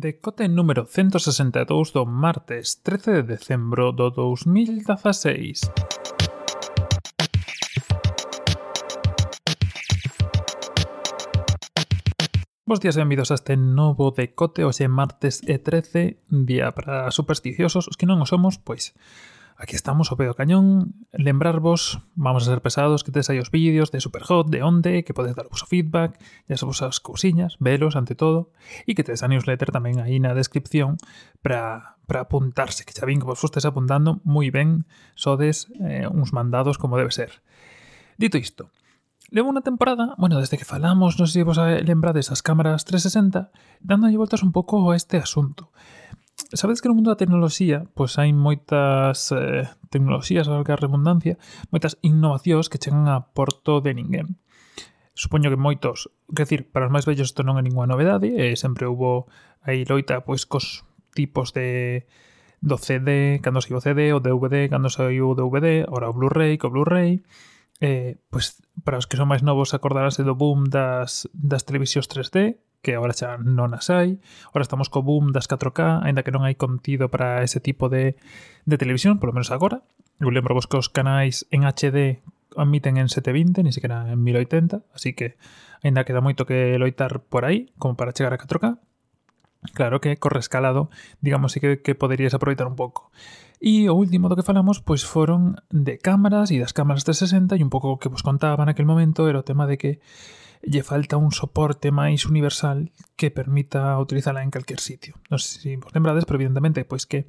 Decote número 162 do martes 13 de decembro do 2016. Bos días e benvidos a este novo decote hoxe martes e 13, día para supersticiosos, os que non o somos, pois aquí estamos o pedo cañón, lembrarvos, vamos a ser pesados, que tes aí os vídeos de Superhot, de onde, que podes dar o vosso feedback, e as vosas cousiñas, velos ante todo, e que tes a newsletter tamén aí na descripción para para apuntarse, que xa vin que vos fostes apuntando moi ben, sodes eh, uns mandados como debe ser. Dito isto, levo unha temporada, bueno, desde que falamos, non sei se vos lembrades as cámaras 360, dándolle voltas un pouco a este asunto sabedes que no mundo da tecnoloxía pois hai moitas eh, tecnoloxías, a que a redundancia, moitas innovacións que chegan a porto de ninguén. Supoño que moitos, que decir, para os máis vellos isto non é ninguna novedade, e sempre hubo aí loita pois cos tipos de do CD, cando saiu o CD, o DVD, cando saiu o DVD, ora o Blu-ray, co Blu-ray, eh, pois para os que son máis novos acordarase do boom das, das televisións 3D, que ahora xa non as hai. Ahora estamos co boom das 4K, aínda que non hai contido para ese tipo de, de televisión, polo menos agora. Eu lembro vos que os canais en HD admiten en 720, ni siquiera en 1080, así que aínda queda moito que loitar por aí, como para chegar a 4K. Claro que corre escalado, digamos, sí que, que poderías aproveitar un pouco. E o último do que falamos pois foron de cámaras e das cámaras 360 e un pouco o que vos contaba naquel momento era o tema de que lle falta un soporte máis universal que permita utilizala en calquer sitio. Non sei se vos lembrades, pero evidentemente pois que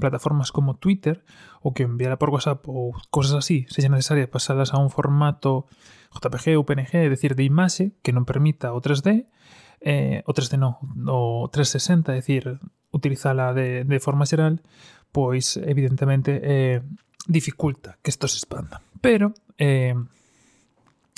plataformas como Twitter ou que enviara por WhatsApp ou cosas así sella necesaria pasalas a un formato JPG ou PNG, é decir, de imaxe que non permita o 3D, eh, o 3D non, o 360, é dicir, utilizala de, de forma xeral, pois evidentemente eh, dificulta que isto se expanda. Pero eh,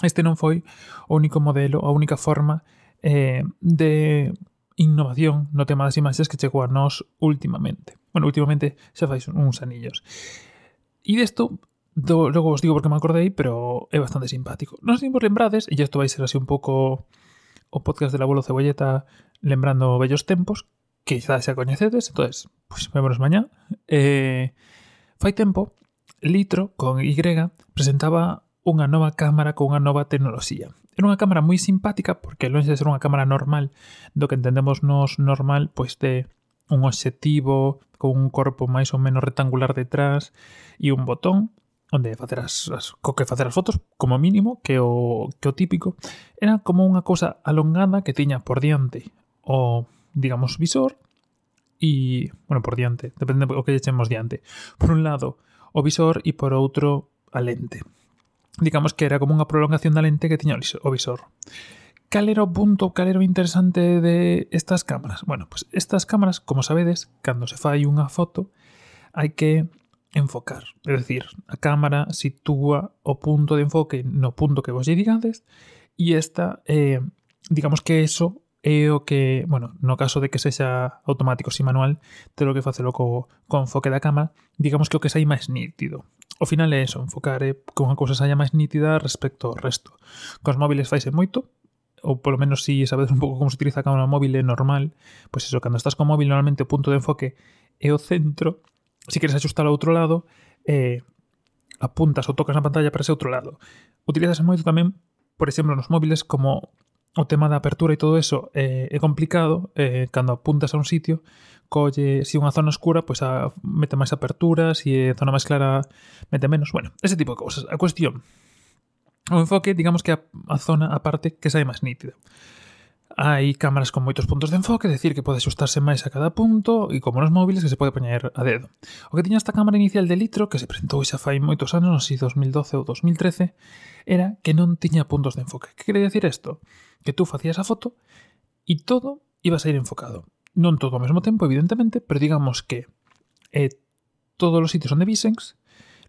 este non foi o único modelo, a única forma eh, de innovación no tema das imaxes que chegou a nós últimamente. Bueno, últimamente xa fais uns anillos. E desto, do, logo os digo porque me acordei, pero é bastante simpático. Non sei se vos lembrades, e isto vai ser así un pouco o podcast del abuelo Cebolleta lembrando bellos tempos, que xa xa coñecedes, entonces, pois pues, vémonos mañá. Eh, fai tempo, Litro, con Y, presentaba unha nova cámara con unha nova tecnoloxía. Era unha cámara moi simpática, porque longe de ser unha cámara normal, do que entendemos nos normal, pois de un obxectivo, con un corpo máis ou menos rectangular detrás e un botón, onde facer as, as co que facer as fotos, como mínimo, que o, que o típico, era como unha cousa alongada que tiña por diante o, digamos, visor e, bueno, por diante, depende do que lle chemos diante. Por un lado, o visor e por outro, a lente. Digamos que era como unha prolongación da lente que tiña o visor. Cal era o punto, cal era o interesante de estas cámaras? Bueno, pues estas cámaras, como sabedes, cando se fai unha foto, hai que enfocar. É dicir, a cámara sitúa o punto de enfoque no punto que vos lle digades e esta, eh, digamos que eso é o que, bueno, no caso de que sexa automático si manual, telo que facelo co, co enfoque da cámara, digamos que o que sai máis nítido. O final é eso, enfocar é eh, que unha cousa saia máis nítida respecto ao resto. Cos móviles faise moito, ou polo menos si sabedes un pouco como se utiliza a cámara móvil é normal, pois eso, cando estás con móvil normalmente o punto de enfoque é o centro si queres axustar ao outro lado, eh, apuntas ou tocas na pantalla para ese outro lado. Utilizas moito tamén, por exemplo, nos móviles como o tema da apertura e todo eso eh, é complicado eh, cando apuntas a un sitio colle, se si unha zona oscura pois a, ah, mete máis apertura se si é zona máis clara mete menos bueno, ese tipo de cousas a cuestión o enfoque digamos que a, a zona a parte que sai máis nítida Hai cámaras con moitos puntos de enfoque, decir que pode xustarse máis a cada punto e como nos móviles que se pode poñer a dedo. O que tiña esta cámara inicial de litro, que se presentou xa fai moitos anos, non sei 2012 ou 2013, era que non tiña puntos de enfoque. Que quere decir isto? Que tú facías a foto e todo iba a sair enfocado. Non todo ao mesmo tempo, evidentemente, pero digamos que eh, todos os sitios onde visens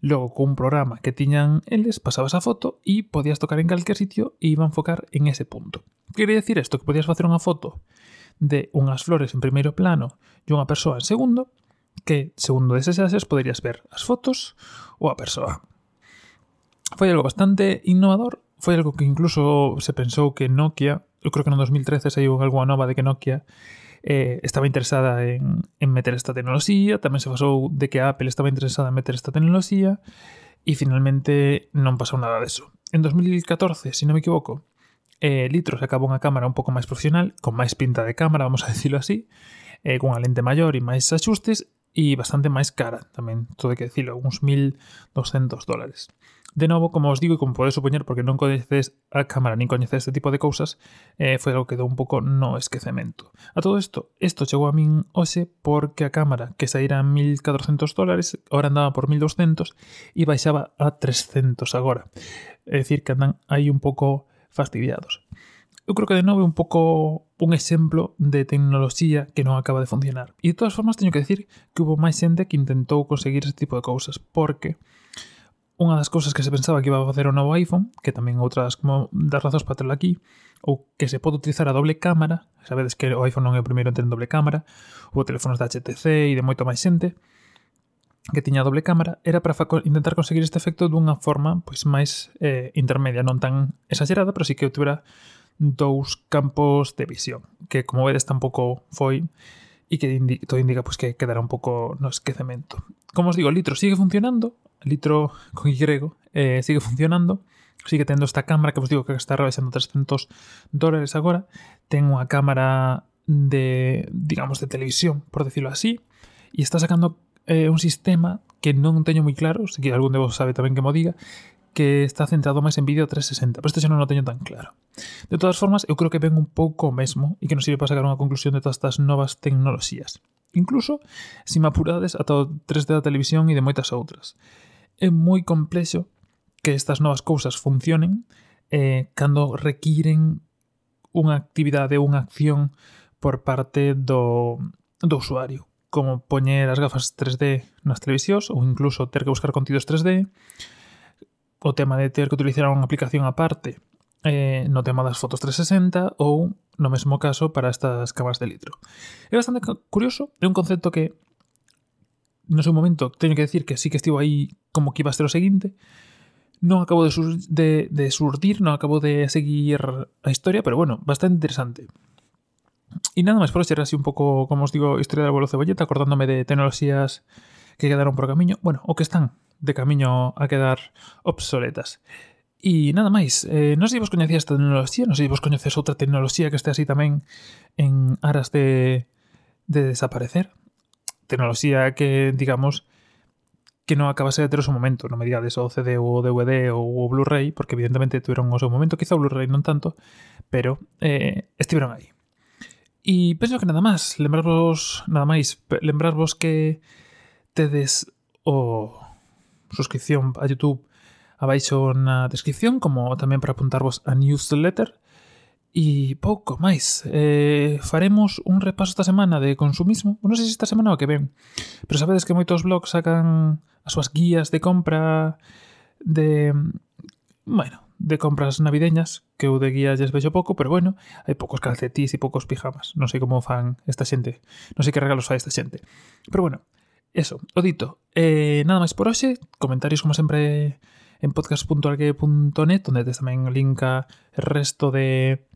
Logo, cun programa que tiñan eles, pasabas a foto e podías tocar en calquer sitio e iba a enfocar en ese punto. Quere decir isto? Que podías facer unha foto de unhas flores en primeiro plano e unha persoa en segundo, que, segundo deses ases, poderías ver as fotos ou a persoa. Foi algo bastante innovador, foi algo que incluso se pensou que Nokia, eu creo que no 2013 saiu algo nova de que Nokia eh, estaba interesada en, en meter esta tecnoloxía, tamén se pasou de que a Apple estaba interesada en meter esta tecnoloxía, e finalmente non pasou nada deso. En 2014, se si non me equivoco, eh, Litro sacaba unha cámara un pouco máis profesional, con máis pinta de cámara, vamos a decirlo así, eh, cunha lente maior e máis axustes, e bastante máis cara tamén, todo que dicilo, uns 1.200 dólares. De novo, como os digo e como podes supoñer, porque non coñeces a cámara nin coñeces este tipo de cousas, eh, foi algo que dou un pouco no esquecemento. A todo isto, isto chegou a min hoxe porque a cámara que saíra a 1.400 dólares, ahora andaba por 1.200 e baixaba a 300 agora. É dicir, que andan aí un pouco fastidiados eu creo que de novo é un pouco un exemplo de tecnoloxía que non acaba de funcionar. E de todas formas teño que decir que hubo máis xente que intentou conseguir ese tipo de cousas, porque unha das cousas que se pensaba que iba a facer o novo iPhone, que tamén outras como das razóns para tela aquí, ou que se pode utilizar a doble cámara, sabedes que o iPhone non é o primeiro en ter doble cámara, ou teléfonos da HTC e de moito máis xente, que tiña doble cámara, era para intentar conseguir este efecto dunha forma pois máis eh, intermedia, non tan exagerada, pero sí que eu dous campos de visión, que como vedes tampouco foi e que indi todo indica pois, que quedará un pouco no esquecemento. Como os digo, o litro sigue funcionando, litro con Y eh, sigue funcionando, sigue tendo esta cámara que vos digo que está rebasando 300 dólares agora, ten unha cámara de, digamos, de televisión, por decirlo así, e está sacando eh, un sistema que non teño moi claro, se que algún de vos sabe tamén que mo diga, que está centrado máis en vídeo 360, pero este xa non o teño tan claro. De todas formas, eu creo que ven un pouco o mesmo e que nos sirve para sacar unha conclusión de todas estas novas tecnoloxías. Incluso, se me apurades, ata o 3D da televisión e de moitas outras. É moi complexo que estas novas cousas funcionen eh, cando requiren unha actividade, unha acción por parte do, do usuario como poñer as gafas 3D nas televisións ou incluso ter que buscar contidos 3D o tema de ter que utilizar unha aplicación aparte eh, no tema das fotos 360 ou no mesmo caso para estas cámaras de litro. É bastante curioso, é un concepto que no seu momento teño que decir que sí que estivo aí como que iba a ser o seguinte, non acabo de, sur de, de surdir, non acabo de seguir a historia, pero bueno, bastante interesante. E nada máis por ser así un pouco, como os digo, historia da bolo cebolleta, acordándome de tecnoloxías que quedaron por camiño, bueno, o que están de camiño a quedar obsoletas. E nada máis, eh, non sei vos coñecía esta tecnoloxía, non sei vos coñeces outra tecnoloxía que este así tamén en aras de, de desaparecer. Tecnoloxía que, digamos, que non acabase de ter o seu momento, non me digades o CD ou o DVD ou o Blu-ray, porque evidentemente tuveron o seu momento, quizá o Blu-ray non tanto, pero eh, estiveron aí. E penso que nada máis, lembrarvos, nada máis, lembrarvos que tedes o suscripción a YouTube abaixo na descripción, como tamén para apuntarvos a newsletter. E pouco máis. Eh, faremos un repaso esta semana de consumismo. Non sei se esta semana o que ven, pero sabedes que moitos blogs sacan as súas guías de compra de... Bueno, de compras navideñas, que eu de guía lles vexo pouco, pero bueno, hai poucos calcetís e poucos pijamas. Non sei como fan esta xente. Non sei que regalos fai esta xente. Pero bueno, eso, o dito, eh, nada máis por hoxe, comentarios como sempre en podcast.alque.net, onde tes tamén linka resto de,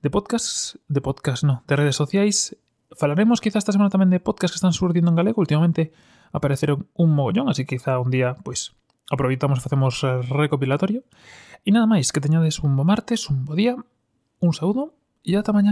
de podcast de podcast, no, de redes sociais. Falaremos quizá esta semana tamén de podcast que están surdindo en galego, últimamente apareceron un mogollón, así que quizá un día pois aproveitamos e facemos recopilatorio. E nada máis, que teñades un bo martes, un bo día un saúdo e ata mañá.